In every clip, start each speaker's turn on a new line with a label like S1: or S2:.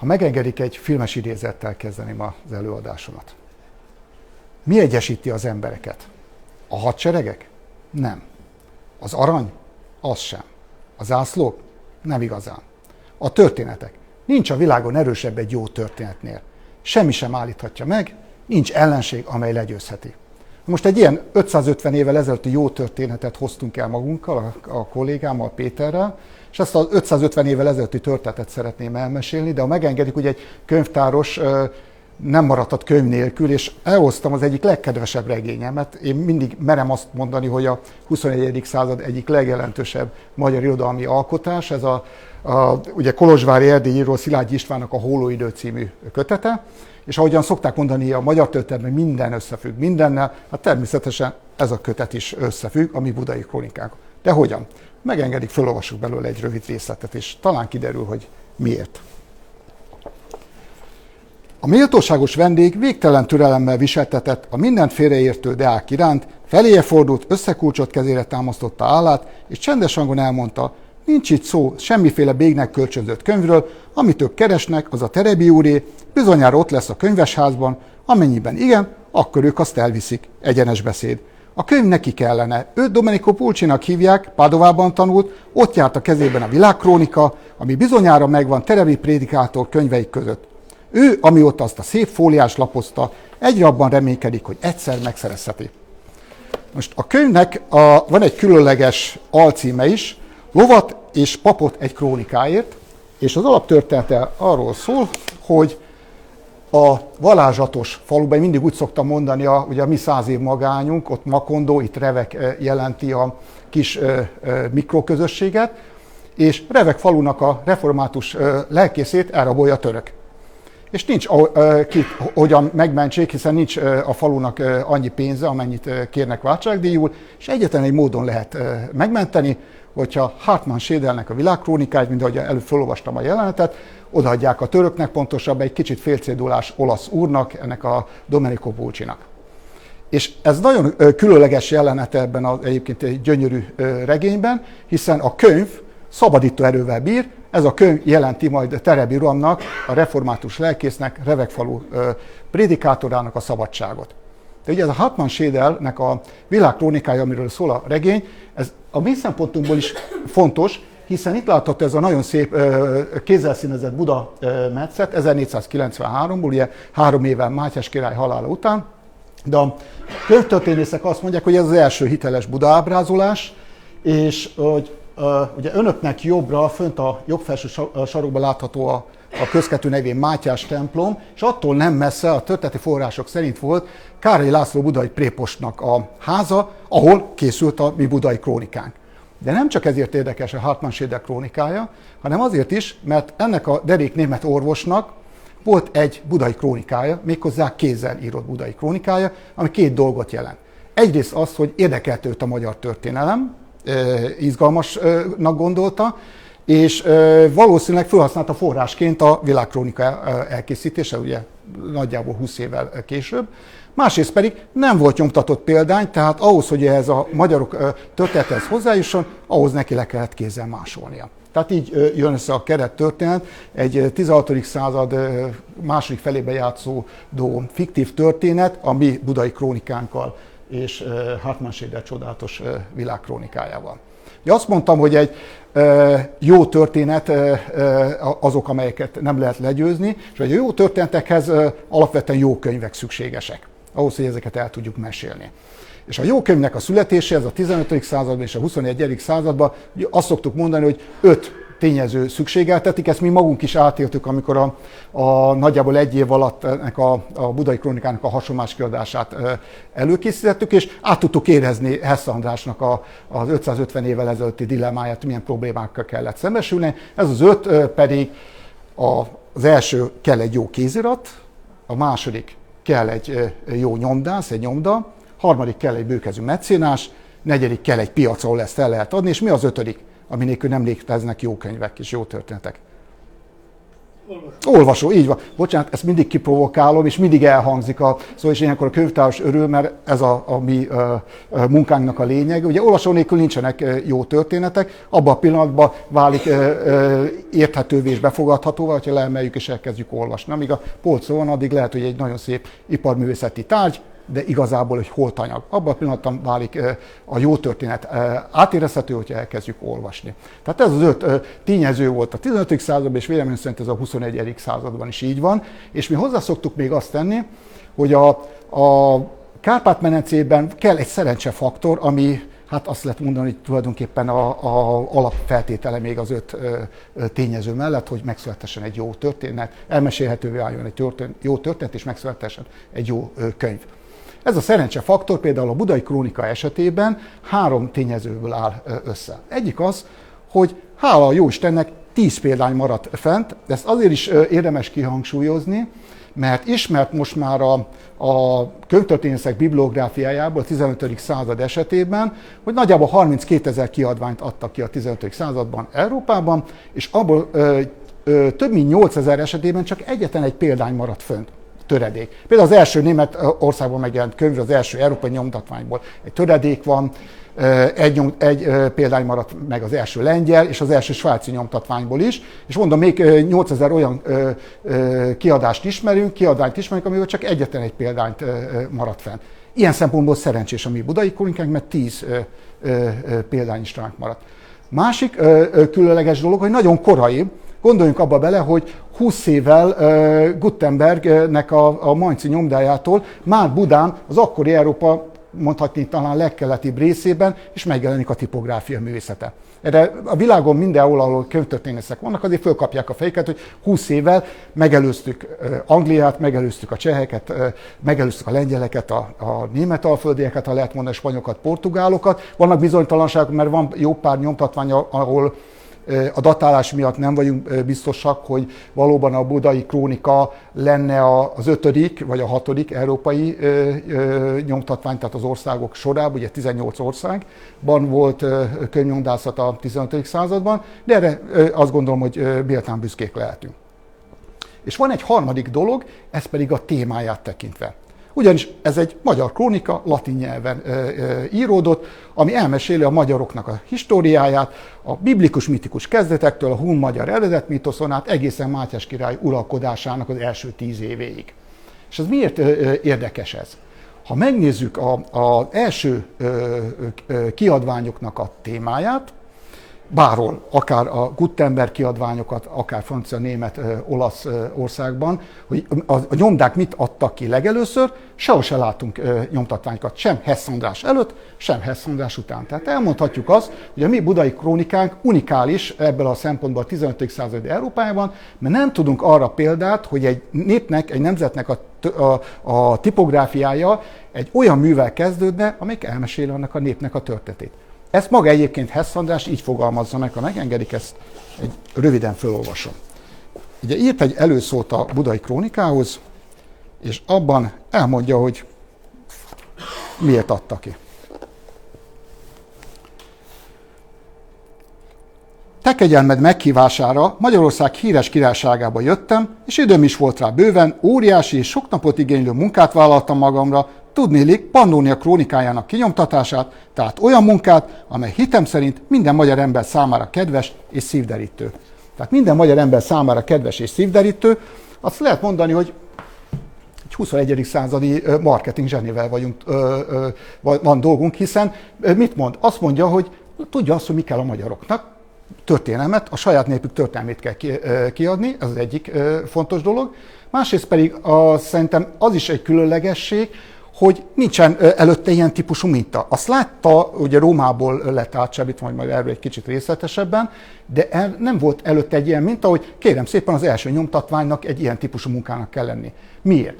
S1: Ha megengedik, egy filmes idézettel kezdeném az előadásomat. Mi egyesíti az embereket? A hadseregek? Nem. Az arany? Az sem. A zászlók? Nem igazán. A történetek. Nincs a világon erősebb egy jó történetnél. Semmi sem állíthatja meg, nincs ellenség, amely legyőzheti. Most egy ilyen 550 évvel ezelőtti jó történetet hoztunk el magunkkal, a, kollégámmal, Péterrel, és ezt az 550 évvel ezelőtti történetet szeretném elmesélni, de ha megengedik, hogy egy könyvtáros nem maradhat könyv nélkül, és elhoztam az egyik legkedvesebb regényemet. Én mindig merem azt mondani, hogy a 21. század egyik legjelentősebb magyar irodalmi alkotás, ez a, a ugye Kolozsvári erdélyíró Szilágyi Istvánnak a Hólóidő című kötete, és ahogyan szokták mondani, a magyar történetben minden összefügg mindennel, hát természetesen ez a kötet is összefügg a mi budai krónikák. De hogyan? Megengedik, felolvasok belőle egy rövid részletet, és talán kiderül, hogy miért. A méltóságos vendég végtelen türelemmel viseltetett a mindent félreértő Deák iránt, feléje fordult, összekulcsot kezére támasztotta állát, és csendes hangon elmondta, nincs itt szó semmiféle bégnek kölcsönzött könyvről, amit ők keresnek, az a Terebi úré, bizonyára ott lesz a könyvesházban, amennyiben igen, akkor ők azt elviszik. Egyenes beszéd. A könyv neki kellene. Őt Domenico Pulcsinak hívják, Padovában tanult, ott járt a kezében a világkrónika, ami bizonyára megvan Terebi prédikátor könyveik között. Ő, amióta azt a szép fóliás lapozta, egyre abban reménykedik, hogy egyszer megszerezheti. Most a könyvnek a, van egy különleges alcíme is, Lovat és papot egy krónikáért, és az alaptörténete arról szól, hogy a valázsatos faluban, én mindig úgy szoktam mondani, a, ugye a mi száz év magányunk, ott Makondó, itt Revek jelenti a kis mikroközösséget, és Revek falunak a református lelkészét elrabolja a török. És nincs ki, hogyan megmentsék, hiszen nincs a falunak annyi pénze, amennyit kérnek váltságdíjul, és egyetlen egy módon lehet megmenteni, hogyha Hartmann Sédelnek a világkrónikáit, mint ahogy előbb felolvastam a jelenetet, odaadják a töröknek, pontosabban egy kicsit félcédulás olasz úrnak, ennek a Domenico Pulcsinak. És ez nagyon különleges jelenete ebben az egyébként egy gyönyörű regényben, hiszen a könyv szabadító erővel bír, ez a könyv jelenti majd Terebi Uramnak, a református lelkésznek, Revekfalu prédikátorának a szabadságot. De ugye ez a Hartmann Schädelnek a világkrónikája, amiről szól a regény, ez a mi szempontunkból is fontos, hiszen itt látható ez a nagyon szép kézzel színezett Buda metszet 1493-ból, ugye három évvel Mátyás király halála után, de a könyvtörténészek azt mondják, hogy ez az első hiteles Buda ábrázolás, és hogy ugye önöknek jobbra, fönt a jobb felső sarokban látható a, a közkető nevén Mátyás templom, és attól nem messze a történeti források szerint volt Károly László budai prépostnak a háza, ahol készült a mi budai krónikánk. De nem csak ezért érdekes a Hartmann Schäder krónikája, hanem azért is, mert ennek a derék német orvosnak volt egy budai krónikája, méghozzá kézzel írott budai krónikája, ami két dolgot jelent. Egyrészt az, hogy érdekelt őt a magyar történelem, izgalmasnak gondolta, és valószínűleg felhasználta forrásként a világkrónika elkészítése, ugye nagyjából 20 évvel később. Másrészt pedig nem volt nyomtatott példány, tehát ahhoz, hogy ez a magyarok történethez hozzájusson, ahhoz neki le kellett kézzel másolnia. Tehát így jön össze a keret történet, egy 16. század második felébe játszódó fiktív történet, a mi budai krónikánkkal és Hartmann Schäder csodálatos világkrónikájával. Ugye azt mondtam, hogy egy jó történet azok, amelyeket nem lehet legyőzni, és hogy a jó történetekhez alapvetően jó könyvek szükségesek, ahhoz, hogy ezeket el tudjuk mesélni. És a jó könyvnek a születése, ez a 15. században és a 21. században, azt szoktuk mondani, hogy öt tényező szükségeltetik. Ezt mi magunk is átéltük, amikor a, a nagyjából egy év alatt ennek a, a budai krónikának a hasonlás kiadását előkészítettük, és át tudtuk érezni Hess Andrásnak a, az 550 évvel ezelőtti dilemmáját, milyen problémákkal kellett szembesülni. Ez az öt pedig a, az első kell egy jó kézirat, a második kell egy jó nyomdász, egy nyomda, harmadik kell egy bőkezű mecénás, negyedik kell egy piac, ahol ezt el lehet adni, és mi az ötödik? Ami nélkül nem léteznek jó könyvek és jó történetek. Olvasó. Olvasó, így van. Bocsánat, ezt mindig kiprovokálom, és mindig elhangzik a szó, és ilyenkor a könyvtáros örül, mert ez a, a mi uh, munkánknak a lényeg. Ugye olvasó nélkül nincsenek jó történetek, abban a pillanatban válik uh, uh, érthetővé és befogadhatóvá, hogyha leemeljük és elkezdjük olvasni. Amíg a polcon van, addig lehet, hogy egy nagyon szép iparművészeti tárgy, de igazából egy holtanyag. Abban a pillanatban válik a jó történet átérezhető, hogyha elkezdjük olvasni. Tehát ez az öt tényező volt a 15. században, és véleményem szerint ez a 21. században is így van. És mi hozzászoktuk még azt tenni, hogy a, a Kárpát-menencében kell egy szerencsefaktor, ami hát azt lehet mondani, hogy tulajdonképpen a, a alapfeltétele még az öt ö, tényező mellett, hogy megszülethessen egy jó történet, elmesélhetővé álljon egy történet, jó történet, és megszülethessen egy jó ö, könyv. Ez a szerencse faktor például a budai krónika esetében három tényezőből áll össze. Egyik az, hogy hála a jó Istennek tíz példány maradt fent, ezt azért is érdemes kihangsúlyozni, mert ismert most már a, a könyvtörténészek bibliográfiájából a 15. század esetében, hogy nagyjából 32 ezer kiadványt adtak ki a 15. században Európában, és abból ö, ö, több mint 8 ezer esetében csak egyetlen egy példány maradt fönt töredék. Például az első német országban megjelent könyv, az első európai nyomtatványból egy töredék van, egy, egy példány maradt meg az első lengyel és az első svájci nyomtatványból is, és mondom, még 8000 olyan kiadást ismerünk, kiadányt ismerünk, amiből csak egyetlen egy példányt maradt fenn. Ilyen szempontból szerencsés a mi budai kolinkánk, mert 10 példány is maradt. Másik különleges dolog, hogy nagyon korai, Gondoljunk abba bele, hogy 20 évvel uh, Gutenbergnek a, a Mainci nyomdájától már Budán, az akkori Európa mondhatni talán legkeletibb részében, és megjelenik a tipográfia művészete. Erre a világon mindenhol, ahol könyvtörténészek vannak, azért fölkapják a fejeket, hogy 20 évvel megelőztük Angliát, megelőztük a cseheket, megelőztük a lengyeleket, a, a német alföldieket, ha lehet mondani, a spanyokat, portugálokat. Vannak bizonytalanságok, mert van jó pár nyomtatvány, ahol a datálás miatt nem vagyunk biztosak, hogy valóban a budai krónika lenne az ötödik vagy a hatodik európai nyomtatvány, tehát az országok sorában, ugye 18 országban volt könyvnyomdászat a 15. században, de erre azt gondolom, hogy méltán büszkék lehetünk. És van egy harmadik dolog, ez pedig a témáját tekintve. Ugyanis ez egy magyar krónika, latin nyelven ö, ö, íródott, ami elmeséli a magyaroknak a históriáját, a biblikus mitikus kezdetektől, a hun magyar eredetmitoszon át egészen Mátyás király uralkodásának az első tíz évéig. És ez miért ö, érdekes ez? Ha megnézzük az első kiadványoknak a témáját, bárhol, akár a Gutenberg kiadványokat, akár francia, német, olasz országban, hogy a nyomdák mit adtak ki legelőször, sehol se látunk nyomtatványokat, sem Hess előtt, sem Hess után. Tehát elmondhatjuk azt, hogy a mi budai krónikánk unikális ebből a szempontból a 15. századi Európájában, mert nem tudunk arra példát, hogy egy népnek, egy nemzetnek a, a, a tipográfiája egy olyan művel kezdődne, amelyik elmeséli annak a népnek a történetét. Ezt maga egyébként Hess András így fogalmazza meg, ha megengedik, ezt egy röviden felolvasom. Ugye írt egy előszót a budai krónikához, és abban elmondja, hogy miért adta ki. Te kegyelmed meghívására Magyarország híres királyságába jöttem, és időm is volt rá bőven, óriási és sok napot igénylő munkát vállaltam magamra, Tudnélik Pannónia krónikájának kinyomtatását, tehát olyan munkát, amely hitem szerint minden magyar ember számára kedves és szívderítő. Tehát minden magyar ember számára kedves és szívderítő, azt lehet mondani, hogy egy 21. századi marketing zsenivel vagyunk, van dolgunk, hiszen mit mond? Azt mondja, hogy tudja azt, hogy mi kell a magyaroknak, történelmet, a saját népük történelmét kell kiadni, ez az egyik fontos dolog. Másrészt pedig a, szerintem az is egy különlegesség, hogy nincsen előtte ilyen típusú minta. Azt látta, ugye Rómából lett átsábítva, majd erről egy kicsit részletesebben, de el, nem volt előtte egy ilyen minta, hogy kérem szépen az első nyomtatványnak egy ilyen típusú munkának kell lenni. Miért?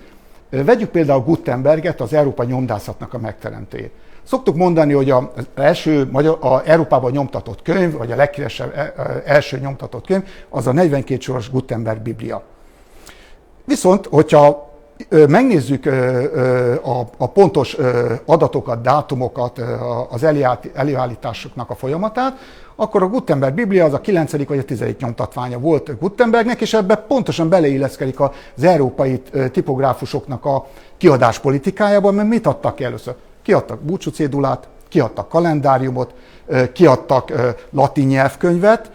S1: Vegyük például Gutenberget, az Európa nyomdászatnak a megteremtőjét. Szoktuk mondani, hogy az első magyar, a Európában nyomtatott könyv, vagy a leghíresebb e, e, első nyomtatott könyv, az a 42 soros Gutenberg Biblia. Viszont, hogyha megnézzük a, pontos adatokat, dátumokat, az előállításoknak a folyamatát, akkor a Gutenberg Biblia az a 9. vagy a 10. nyomtatványa volt Gutenbergnek, és ebbe pontosan beleilleszkedik az európai tipográfusoknak a kiadás politikájában, mert mit adtak ki először? Kiadtak búcsúcédulát, kiadtak kalendáriumot, kiadtak latin nyelvkönyvet,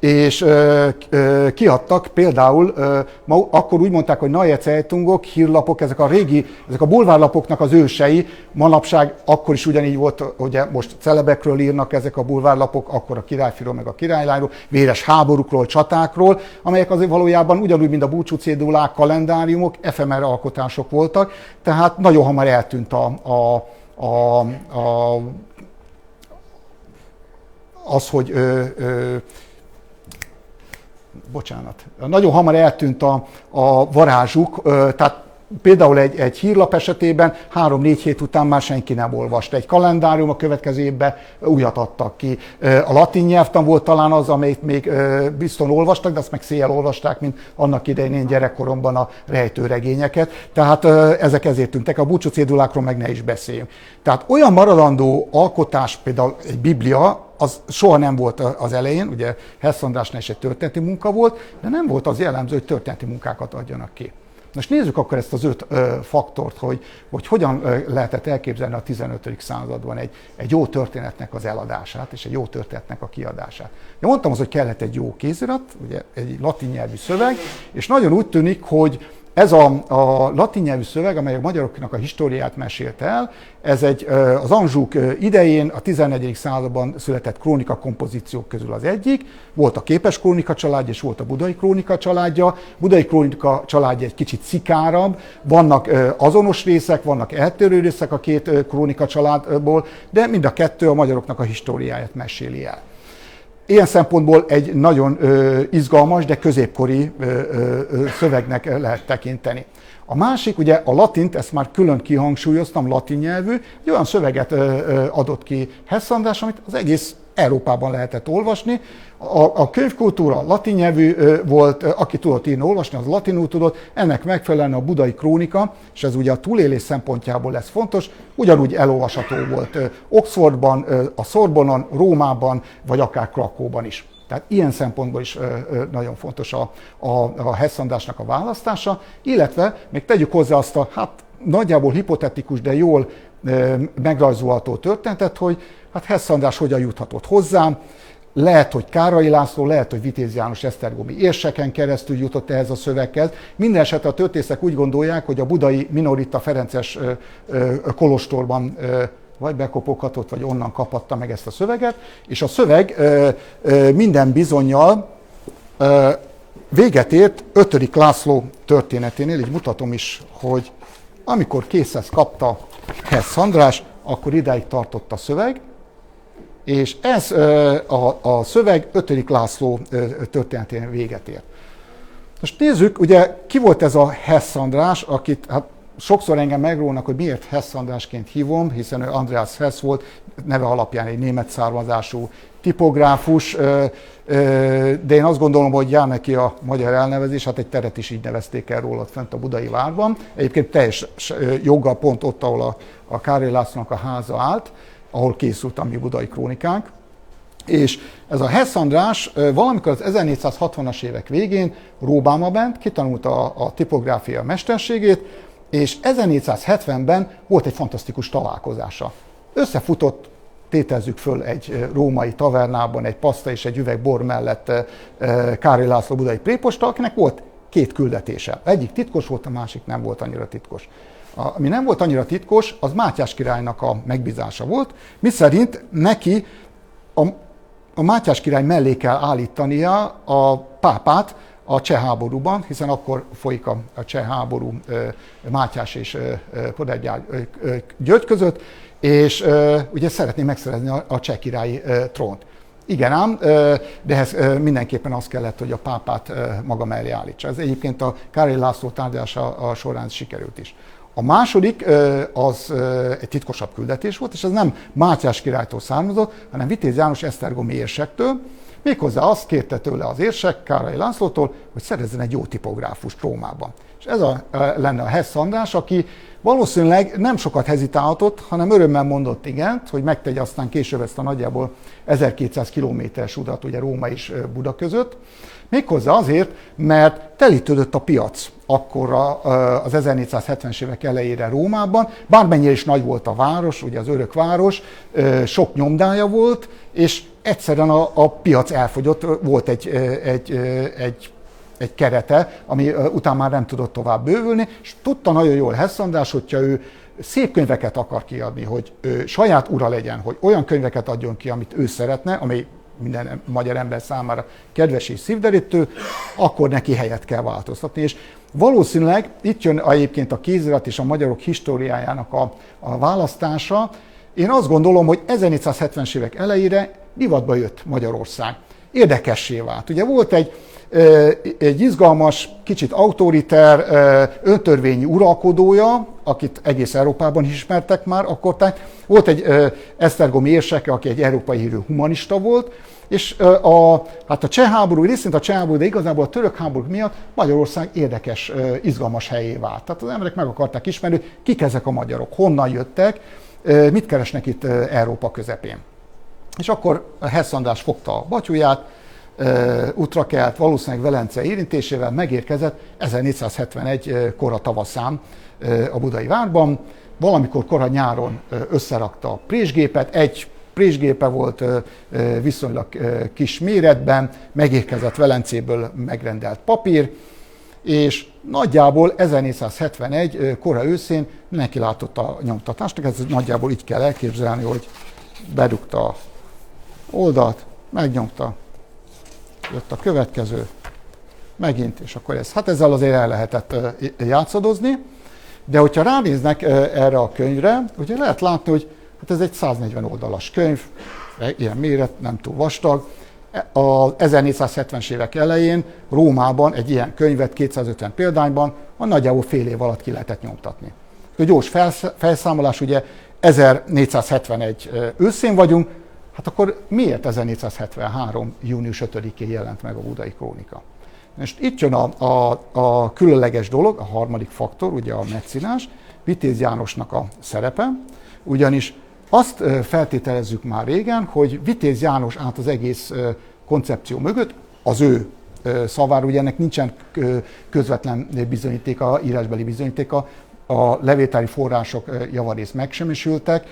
S1: és ö, ö, kiadtak például, ö, ma, akkor úgy mondták, hogy Neue Zeitungok, hírlapok, ezek a régi, ezek a bulvárlapoknak az ősei, manapság akkor is ugyanígy volt, ugye most celebekről írnak ezek a bulvárlapok, akkor a királyfiról meg a királylányról, véres háborúkról, csatákról, amelyek azért valójában ugyanúgy, mint a búcsú cédulák, kalendáriumok, efemer alkotások voltak, tehát nagyon hamar eltűnt a, a, a, a az, hogy ö, ö, bocsánat, nagyon hamar eltűnt a, a varázsuk, tehát Például egy, egy hírlap esetében három-négy hét után már senki nem olvasta. Egy kalendárium a következő évben újat adtak ki. A latin nyelvtan volt talán az, amelyet még bizton olvastak, de azt meg széjjel olvasták, mint annak idején én gyerekkoromban a rejtőregényeket. Tehát ezek ezért tűntek. A búcsú cédulákról meg ne is beszéljünk. Tehát olyan maradandó alkotás, például egy biblia, az soha nem volt az elején, ugye Hess Andrásnál is egy történeti munka volt, de nem volt az jellemző, hogy történeti munkákat adjanak ki. Most nézzük akkor ezt az öt ö, faktort, hogy, hogy hogyan ö, lehetett elképzelni a 15. században egy, egy jó történetnek az eladását és egy jó történetnek a kiadását. Ja, mondtam az, hogy kellett egy jó kézirat, ugye egy latin nyelvű szöveg, és nagyon úgy tűnik, hogy ez a, a latin nyelvű szöveg, amely a magyaroknak a históriát mesélte el, ez egy az Anzsúk idején, a 14. században született krónika kompozíciók közül az egyik. Volt a képes krónika családja, és volt a budai krónika családja. Budai krónika családja egy kicsit szikárabb, vannak azonos részek, vannak eltérő részek a két krónika családból, de mind a kettő a magyaroknak a históriáját meséli el. Ilyen szempontból egy nagyon izgalmas, de középkori szövegnek lehet tekinteni. A másik, ugye a latint, ezt már külön kihangsúlyoztam, latin nyelvű, egy olyan szöveget adott ki Hess András, amit az egész Európában lehetett olvasni. A, a könyvkultúra latin nyelvű volt, aki tudott írni, olvasni, az latinul tudott, ennek megfelelően a budai krónika, és ez ugye a túlélés szempontjából lesz fontos, ugyanúgy elolvasható volt Oxfordban, a Sorbonon, Rómában, vagy akár Krakóban is. Tehát ilyen szempontból is nagyon fontos a, a, a Hessandásnak a választása, illetve még tegyük hozzá azt a hát nagyjából hipotetikus, de jól megrajzolható történetet, hogy hát Hess András hogyan juthatott hozzám, lehet, hogy Kárai László, lehet, hogy Vitéz János Esztergomi érseken keresztül jutott ehhez a szöveghez. Minden esetre a történészek úgy gondolják, hogy a budai minorita Ferences kolostorban vagy bekopoghatott, vagy onnan kapatta meg ezt a szöveget, és a szöveg minden bizonyal véget ért 5. László történeténél, így mutatom is, hogy amikor készhez kapta Hess András, akkor idáig tartott a szöveg, és ez a, a szöveg 5. László történeténél véget ért. Most nézzük, ugye ki volt ez a Hess András, akit hát sokszor engem megrónak, hogy miért Hess Andrásként hívom, hiszen ő Andreas Hess volt, neve alapján egy német származású tipográfus, de én azt gondolom, hogy jár neki a magyar elnevezés, hát egy teret is így nevezték el róla fent a Budai Várban. Egyébként teljes joggal pont ott, ahol a, a Károly Lászlónak a háza állt, ahol készült a mi budai krónikánk. És ez a Hess András valamikor az 1460-as évek végén Róbáma bent kitanulta a, a tipográfia mesterségét, és 1470-ben volt egy fantasztikus találkozása. Összefutott, tétezzük föl egy római tavernában, egy paszta és egy üveg bor mellett Károly László budai préposta, akinek volt két küldetése. Egyik titkos volt, a másik nem volt annyira titkos. Ami nem volt annyira titkos, az Mátyás királynak a megbízása volt, miszerint neki a, a Mátyás király mellé kell állítania a pápát, a cseh háborúban, hiszen akkor folyik a, a cseh háború Mátyás és Podegyár György között, és ugye szeretné megszerezni a, a cseh királyi trónt. Igen ám, de ehhez mindenképpen az kellett, hogy a pápát maga mellé állítsa. Ez egyébként a Károly László tárgyalása során sikerült is. A második az egy titkosabb küldetés volt, és ez nem Mátyás királytól származott, hanem Vitéz János Esztergomi érsektől, Méghozzá azt kérte tőle az érsek, Károly Lászlótól, hogy szerezzen egy jó tipográfus Rómában. És ez a, lenne a Hess András, aki valószínűleg nem sokat hezitálhatott, hanem örömmel mondott igent, hogy megtegye aztán később ezt a nagyjából 1200 kilométeres utat ugye Róma és Buda között. Méghozzá azért, mert telítődött a piac akkor az 1470-es évek elejére Rómában, bármennyire is nagy volt a város, ugye az örök város, sok nyomdája volt, és egyszerűen a, a piac elfogyott, volt egy, egy, egy egy kerete, ami után már nem tudott tovább bővülni, és tudta nagyon jól Hess András, hogyha ő szép könyveket akar kiadni, hogy ő saját ura legyen, hogy olyan könyveket adjon ki, amit ő szeretne, ami minden magyar ember számára kedves és szívderítő, akkor neki helyet kell változtatni. És valószínűleg itt jön egyébként a kézirat és a magyarok históriájának a, a választása. Én azt gondolom, hogy 1470-es évek elejére divatba jött Magyarország. Érdekessé vált. Ugye volt egy egy izgalmas, kicsit autoriter, öntörvényi uralkodója, akit egész Európában ismertek már akkor. Tehát volt egy Esztergomi érseke, aki egy európai hírű humanista volt, és a, hát a cseh háború, részint a cseh háború, de igazából a török háború miatt Magyarország érdekes, izgalmas helyé vált. Tehát az emberek meg akarták ismerni, kik ezek a magyarok, honnan jöttek, mit keresnek itt Európa közepén. És akkor Hess András fogta a batyuját, útra kelt, valószínűleg Velence érintésével megérkezett 1471 kora tavaszán a budai várban. Valamikor kora nyáron összerakta a présgépet, egy présgépe volt viszonylag kis méretben, megérkezett Velencéből megrendelt papír, és nagyjából 1471 kora őszén neki látott a nyomtatásnak, ez nagyjából így kell elképzelni, hogy bedugta oldalt, megnyomta, jött a következő, megint, és akkor ez. Hát ezzel azért el lehetett játszadozni, de hogyha ránéznek erre a könyvre, ugye lehet látni, hogy hát ez egy 140 oldalas könyv, e, ilyen méret, nem túl vastag. E, a 1470-es évek elején Rómában egy ilyen könyvet 250 példányban a nagyjából fél év alatt ki lehetett nyomtatni. A gyors felszámolás, ugye 1471 őszén vagyunk, Hát akkor miért 1473. június 5-én jelent meg a Budai Krónika? Most itt jön a, a, a különleges dolog, a harmadik faktor, ugye a meccínás, Vitéz Jánosnak a szerepe, ugyanis azt feltételezzük már régen, hogy Vitéz János át az egész koncepció mögött, az ő szavára, ugye ennek nincsen közvetlen bizonyítéka, írásbeli bizonyítéka, a levételi források javarészt megsemmisültek,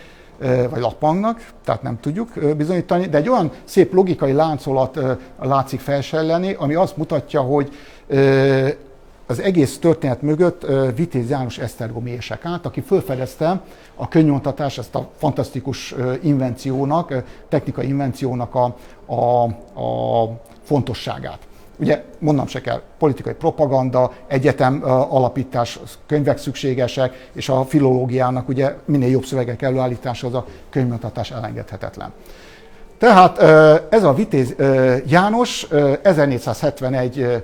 S1: vagy lappangnak, tehát nem tudjuk bizonyítani, de egy olyan szép logikai láncolat látszik felsejleni, ami azt mutatja, hogy az egész történet mögött Vitéz János Esztergomi ések át, aki felfedezte a könyvontatás, ezt a fantasztikus invenciónak, technikai invenciónak a, a, a fontosságát. Ugye mondom se kell, politikai propaganda, egyetem alapítás, könyvek szükségesek, és a filológiának ugye minél jobb szövegek előállítása az a könyvmutatás elengedhetetlen. Tehát ez a Vitéz János 1471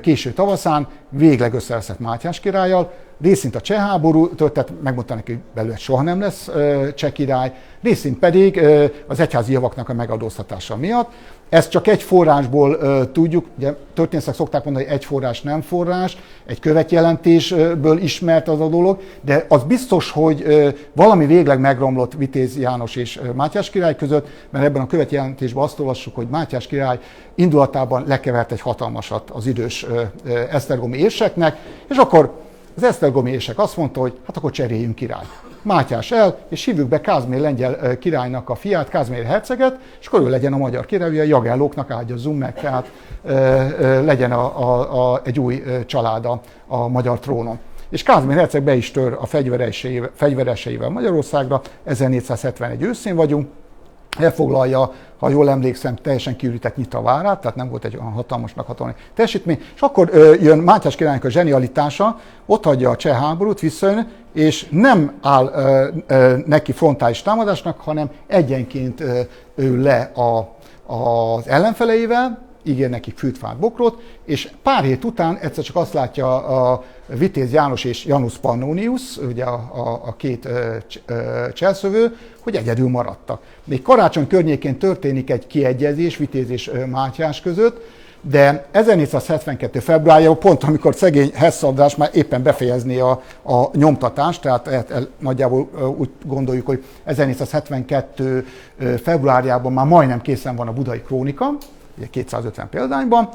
S1: késő tavaszán végleg összeveszett Mátyás királlyal, részint a cseh háború tehát megmondta neki, hogy belőle soha nem lesz cseh király, részint pedig az egyházi javaknak a megadóztatása miatt. Ezt csak egy forrásból uh, tudjuk, ugye történészek szokták mondani, hogy egy forrás nem forrás, egy követjelentésből ismert az a dolog, de az biztos, hogy uh, valami végleg megromlott Vitéz János és Mátyás király között, mert ebben a követjelentésben azt olvassuk, hogy Mátyás király indulatában lekevert egy hatalmasat az idős uh, uh, Esztergomi érseknek, és akkor az Esztergomi érsek azt mondta, hogy hát akkor cseréljünk királyt. Mátyás el, és hívjuk be Kázmér lengyel királynak a fiát, Kázmér herceget, és akkor ő legyen a magyar király, a jagellóknak ágyazzunk meg, tehát e, e, legyen a, a, a, egy új család a, a magyar trónon. És Kázmér herceg be is tör a fegyvereseivel, fegyvereseivel Magyarországra, 1471 őszén vagyunk, elfoglalja, ha jól emlékszem, teljesen kiürített nyitva várát, tehát nem volt egy olyan hatalmasnak hatalmi teljesítmény, és akkor ö, jön Mátyás királynak a zsenialitása, ott hagyja a cseh háborút, visszajön, és nem áll ö, ö, neki frontális támadásnak, hanem egyenként ő le a, az ellenfeleivel, ígér neki fűtfát, bokrot, és pár hét után egyszer csak azt látja a Vitéz János és Janus Pannonius, ugye a, a, a két cselszövő, hogy egyedül maradtak. Még karácsony környékén történik egy kiegyezés Vitéz és Mátyás között, de 1472. februárjában, pont amikor szegény Hess András már éppen befejezné a, a nyomtatást, tehát el, el, nagyjából úgy gondoljuk, hogy 1472. februárjában már majdnem készen van a budai krónika, ugye 250 példányban,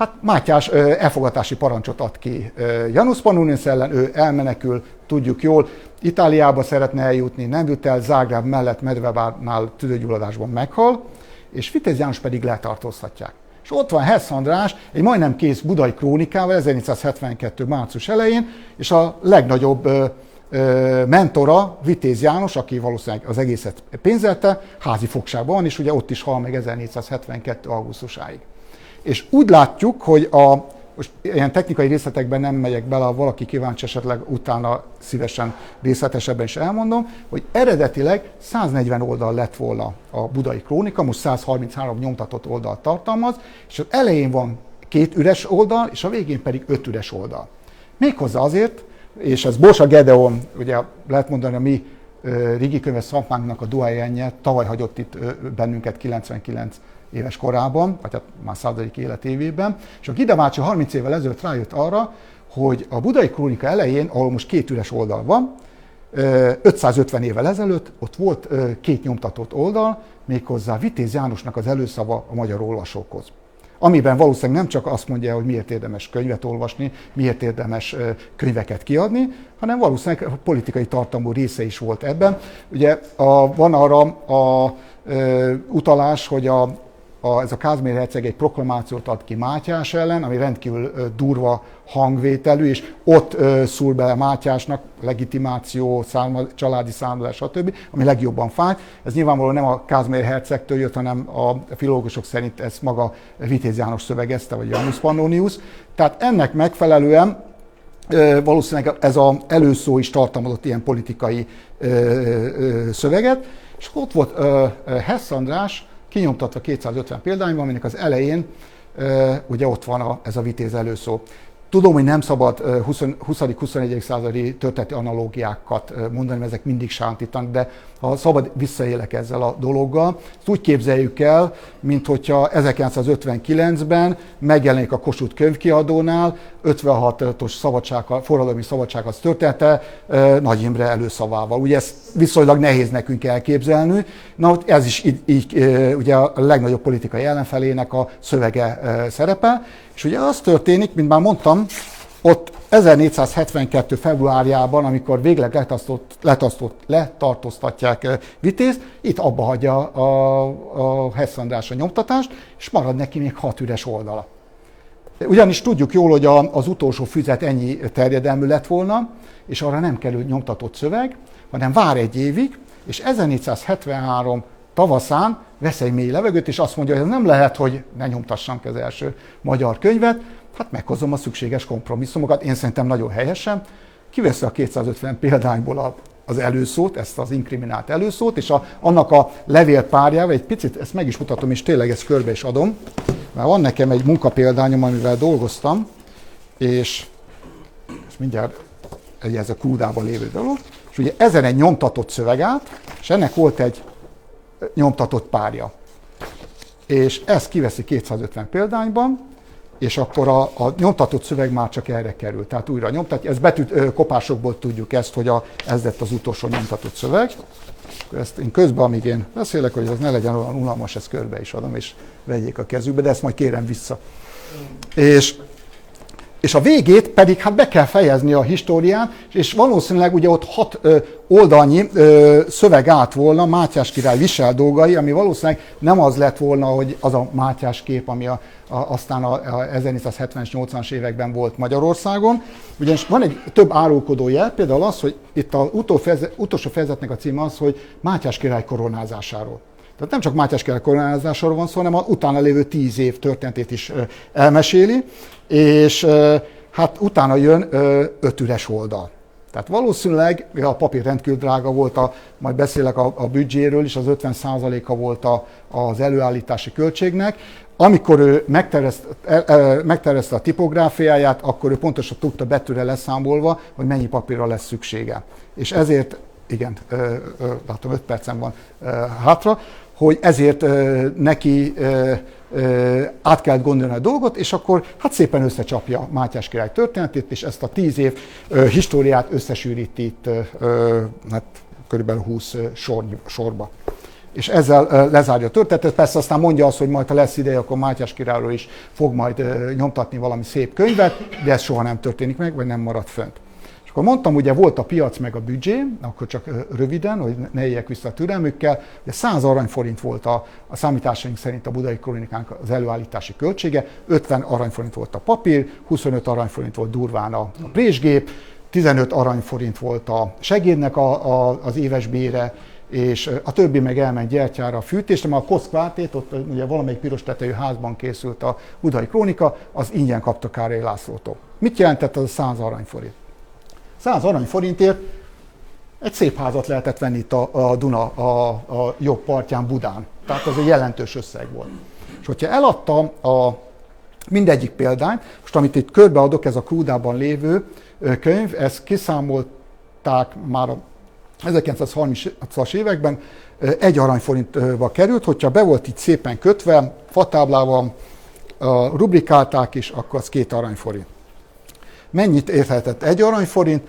S1: Hát Mátyás elfogatási parancsot ad ki Janusz Pannonius ellen, ő elmenekül, tudjuk jól, Itáliába szeretne eljutni, nem jut el, Zágráb mellett Medvevárnál tüdőgyulladásban meghal, és Vitéz János pedig letartóztatják. És ott van Hess András, egy majdnem kész budai krónikával 1472. március elején, és a legnagyobb mentora, Vitéz János, aki valószínűleg az egészet pénzelte, házi fogságban van, és ugye ott is hal meg 1472. augusztusáig. És úgy látjuk, hogy a, most ilyen technikai részletekben nem megyek bele, ha valaki kíváncsi esetleg utána szívesen részletesebben is elmondom, hogy eredetileg 140 oldal lett volna a budai krónika, most 133 nyomtatott oldal tartalmaz, és az elején van két üres oldal, és a végén pedig öt üres oldal. Méghozzá azért, és ez Borsa Gedeon, ugye lehet mondani a mi Rigi könyves szakmánknak a duájenje, tavaly hagyott itt bennünket 99 éves korában, vagy hát már századik életévében, és a Gida bácsi 30 évvel ezelőtt rájött arra, hogy a budai krónika elején, ahol most két üres oldal van, 550 évvel ezelőtt ott volt két nyomtatott oldal, méghozzá Vitéz Jánosnak az előszava a magyar olvasókhoz. Amiben valószínűleg nem csak azt mondja, hogy miért érdemes könyvet olvasni, miért érdemes könyveket kiadni, hanem valószínűleg a politikai tartalmú része is volt ebben. Ugye a, van arra a, a, utalás, hogy a a, ez a Kázmér herceg egy proklamációt ad ki Mátyás ellen, ami rendkívül durva hangvételű, és ott szúr bele Mátyásnak legitimáció, szálma, családi számlás, stb., ami legjobban fáj. Ez nyilvánvalóan nem a Kázmér hercegtől jött, hanem a filológusok szerint ez maga Vitéz János szövegezte, vagy Janus Pannonius. Tehát ennek megfelelően valószínűleg ez az előszó is tartalmazott ilyen politikai szöveget, és ott volt Hess András, kinyomtatva 250 példányban, aminek az elején ugye ott van a, ez a vitéz előszó. Tudom, hogy nem szabad 20.-21. századi történeti analógiákat mondani, mert ezek mindig sántítanak, de ha szabad, visszaélek ezzel a dologgal. Ezt úgy képzeljük el, mint hogyha 1959-ben megjelenik a Kossuth könyvkiadónál, 56-os szabadság, forradalmi szabadság az története Nagy Imre előszavával. Ugye ezt viszonylag nehéz nekünk elképzelni. Na, ez is így, így ugye a legnagyobb politikai ellenfelének a szövege szerepel. És ugye az történik, mint már mondtam, ott 1472. februárjában, amikor végleg letasztott, letasztott, letartóztatják Vitéz, itt abba hagyja a, a Hess a nyomtatást, és marad neki még hat üres oldala. Ugyanis tudjuk jól, hogy a, az utolsó füzet ennyi terjedelmű lett volna, és arra nem kerül nyomtatott szöveg, hanem vár egy évig, és 1473 tavaszán vesz egy mély levegőt, és azt mondja, hogy ez nem lehet, hogy ne nyomtassam ki az első magyar könyvet, hát meghozom a szükséges kompromisszumokat, én szerintem nagyon helyesen, kiveszi a 250 példányból a, az előszót, ezt az inkriminált előszót, és a, annak a levélpárjával, egy picit ezt meg is mutatom, és tényleg ezt körbe is adom, mert van nekem egy munkapéldányom, amivel dolgoztam, és ezt mindjárt egy ez a kúdában lévő dolog, és ugye ezen egy nyomtatott szöveg át, és ennek volt egy nyomtatott párja. És ezt kiveszi 250 példányban, és akkor a, a nyomtatott szöveg már csak erre kerül. Tehát újra nyomtatja. Ez betűt kopásokból tudjuk ezt, hogy a, ez lett az utolsó nyomtatott szöveg. Ezt én közben, amíg én beszélek, hogy ez ne legyen olyan unalmas, ezt körbe is adom, és vegyék a kezükbe, de ezt majd kérem vissza. És és a végét pedig hát be kell fejezni a histórián, és valószínűleg ugye ott hat ö, oldalnyi ö, szöveg át volna Mátyás király visel dolgai, ami valószínűleg nem az lett volna, hogy az a Mátyás kép, ami a, a, aztán a, a 1470-es, 80-as években volt Magyarországon. Ugyanis van egy több árulkodó jel, például az, hogy itt az utolsó fejezetnek a címe az, hogy Mátyás király koronázásáról. Tehát nem csak Mátyás király koronázásáról van szó, hanem a utána lévő tíz év történetét is elmeséli, és hát utána jön öt üres oldal. Tehát valószínűleg a papír rendkívül drága volt, a, majd beszélek a, a büdzséről is, az 50%-a volt a, az előállítási költségnek. Amikor ő megtervezte, megtervezte a tipográfiáját, akkor ő pontosan tudta betűre leszámolva, hogy mennyi papírra lesz szüksége. És ezért, igen, látom 5 percem van hátra, hogy ezért neki át kellett gondolni a dolgot, és akkor hát szépen összecsapja Mátyás király történetét, és ezt a tíz év históriát összesűríti itt hát, körülbelül 20 sor, sorba. És ezzel lezárja a történetet. Persze aztán mondja azt, hogy majd ha lesz ideje, akkor Mátyás királyról is fog majd nyomtatni valami szép könyvet, de ez soha nem történik meg, vagy nem marad fönt. És akkor mondtam, ugye volt a piac meg a büdzsé, akkor csak röviden, hogy ne éljek vissza a türelmükkel, ugye 100 aranyforint volt a, a számításaink szerint a budai kronikánk az előállítási költsége, 50 aranyforint volt a papír, 25 aranyforint volt durván a, a présgép, 15 aranyforint volt a segédnek a, a, az éves bére, és a többi meg elment gyertyára a fűtésre, mert a Koszkvátét, ott ugye valamelyik piros tetejű házban készült a budai krónika, az ingyen kapta Károly Lászlótól. Mit jelentett az a 100 aranyforint? 100 aranyforintért egy szép házat lehetett venni itt a, a Duna a, a jobb partján Budán. Tehát az egy jelentős összeg volt. És hogyha eladta a mindegyik példány, most amit itt körbeadok, ez a Krúdában lévő könyv, ezt kiszámolták már a 1930-as években, egy aranyforintba került, hogyha be volt itt szépen kötve, fatáblával rubrikálták is, akkor az két aranyforint. Mennyit érhetett egy aranyforint?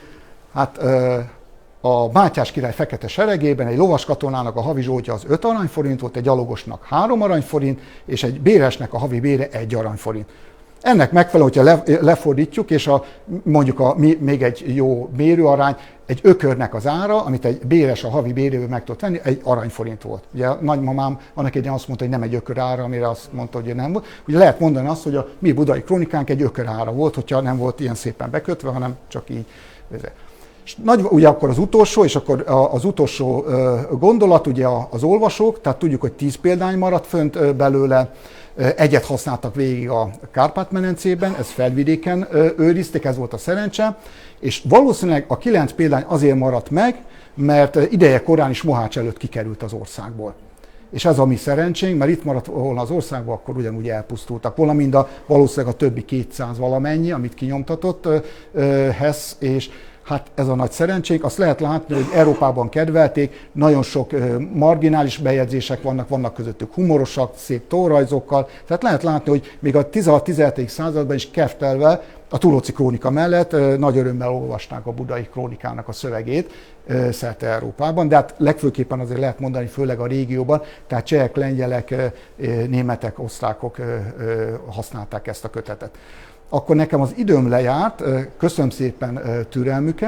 S1: Hát a Mátyás király fekete seregében egy lovas katonának a havi zsótja az 5 aranyforint volt, egy gyalogosnak 3 aranyforint, és egy béresnek a havi bére 1 aranyforint. Ennek megfelelően, hogyha lefordítjuk, és a, mondjuk a, még egy jó mérőarány, egy ökörnek az ára, amit egy béres a havi béréből meg tudott venni, egy aranyforint volt. Ugye a nagymamám annak egy azt mondta, hogy nem egy ökör ára, amire azt mondta, hogy nem volt. Ugye lehet mondani azt, hogy a mi budai kronikánk egy ökör ára volt, hogyha nem volt ilyen szépen bekötve, hanem csak így. És nagy, ugye akkor az utolsó, és akkor az utolsó gondolat, ugye az olvasók, tehát tudjuk, hogy tíz példány maradt fönt belőle, Egyet használtak végig a Kárpát-menencében, ez felvidéken őrizték, ez volt a szerencse, és valószínűleg a kilenc példány azért maradt meg, mert ideje korán is Mohács előtt kikerült az országból. És ez a mi szerencsénk, mert itt maradt volna az országban, akkor ugyanúgy elpusztultak volna, mind a valószínűleg a többi 200 valamennyi, amit kinyomtatott Hess, és Hát ez a nagy szerencsénk. Azt lehet látni, hogy Európában kedvelték, nagyon sok marginális bejegyzések vannak, vannak közöttük humorosak, szép tórajzokkal. Tehát lehet látni, hogy még a 16-17. században is keftelve a Tulóci krónika mellett nagy örömmel olvasták a budai krónikának a szövegét szerte Európában, de hát legfőképpen azért lehet mondani, főleg a régióban, tehát csehek, lengyelek, németek, osztrákok használták ezt a kötetet akkor nekem az időm lejárt, köszönöm szépen türelmüket.